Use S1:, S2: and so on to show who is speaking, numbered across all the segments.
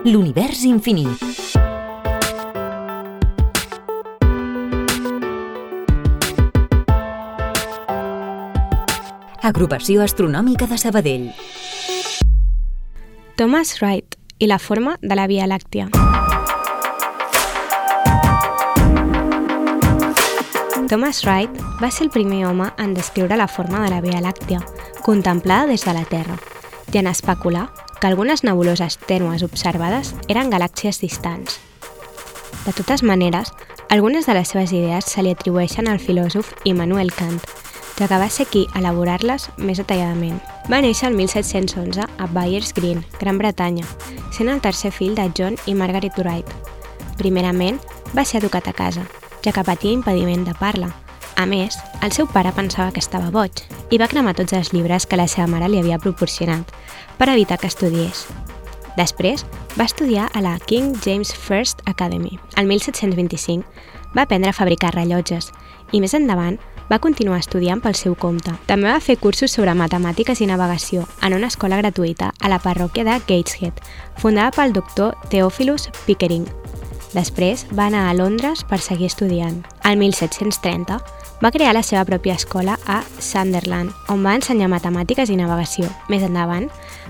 S1: L'univers infinit. Agrupació Astronòmica de Sabadell.
S2: Thomas Wright i la forma de la Via Làctia. Thomas Wright va ser el primer home en descriure la forma de la Via Làctia, contemplada des de la Terra, i en especular que algunes nebuloses tènues observades eren galàxies distants. De totes maneres, algunes de les seves idees se li atribueixen al filòsof Immanuel Kant, ja que va ser qui elaborar-les més detalladament. Va néixer el 1711 a Byers Green, Gran Bretanya, sent el tercer fill de John i Margaret Wright. Primerament, va ser educat a casa, ja que patia impediment de parla. A més, el seu pare pensava que estava boig i va cremar tots els llibres que la seva mare li havia proporcionat per evitar que estudiés. Després, va estudiar a la King James First Academy. El 1725 va aprendre a fabricar rellotges i més endavant va continuar estudiant pel seu compte. També va fer cursos sobre matemàtiques i navegació en una escola gratuïta a la parròquia de Gateshead, fundada pel doctor Theophilus Pickering. Després va anar a Londres per seguir estudiant. Al 1730 va crear la seva pròpia escola a Sunderland, on va ensenyar matemàtiques i navegació. Més endavant,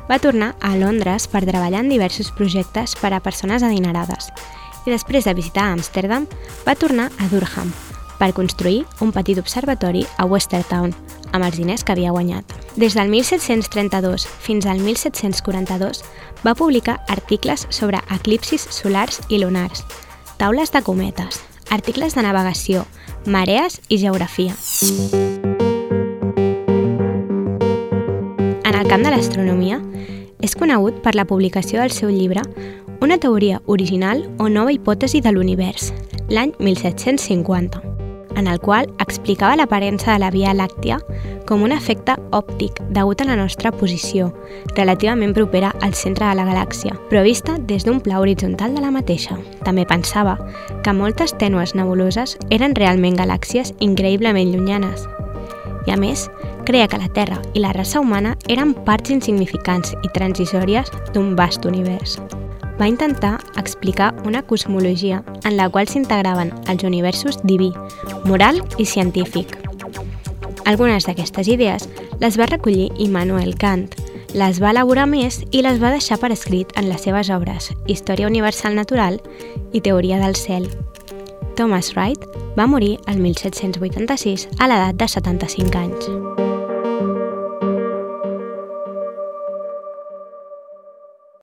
S2: va tornar a Londres per treballar en diversos projectes per a persones adinerades i després de visitar Amsterdam va tornar a Durham, per construir un petit observatori a Westertown, amb els diners que havia guanyat. Des del 1732 fins al 1742 va publicar articles sobre eclipsis solars i lunars, taules de cometes, articles de navegació, marees i geografia. En el camp de l'astronomia, és conegut per la publicació del seu llibre Una teoria original o nova hipòtesi de l'univers, l'any 1750 en el qual explicava l'aparença de la Via Làctia com un efecte òptic degut a la nostra posició, relativament propera al centre de la galàxia, però vista des d'un pla horitzontal de la mateixa. També pensava que moltes tènues nebuloses eren realment galàxies increïblement llunyanes. I a més, creia que la Terra i la raça humana eren parts insignificants i transissòries d'un vast univers va intentar explicar una cosmologia en la qual s'integraven els universos diví, moral i científic. Algunes d'aquestes idees les va recollir Immanuel Kant, les va elaborar més i les va deixar per escrit en les seves obres Història Universal Natural i Teoria del Cel. Thomas Wright va morir el 1786 a l'edat de 75 anys.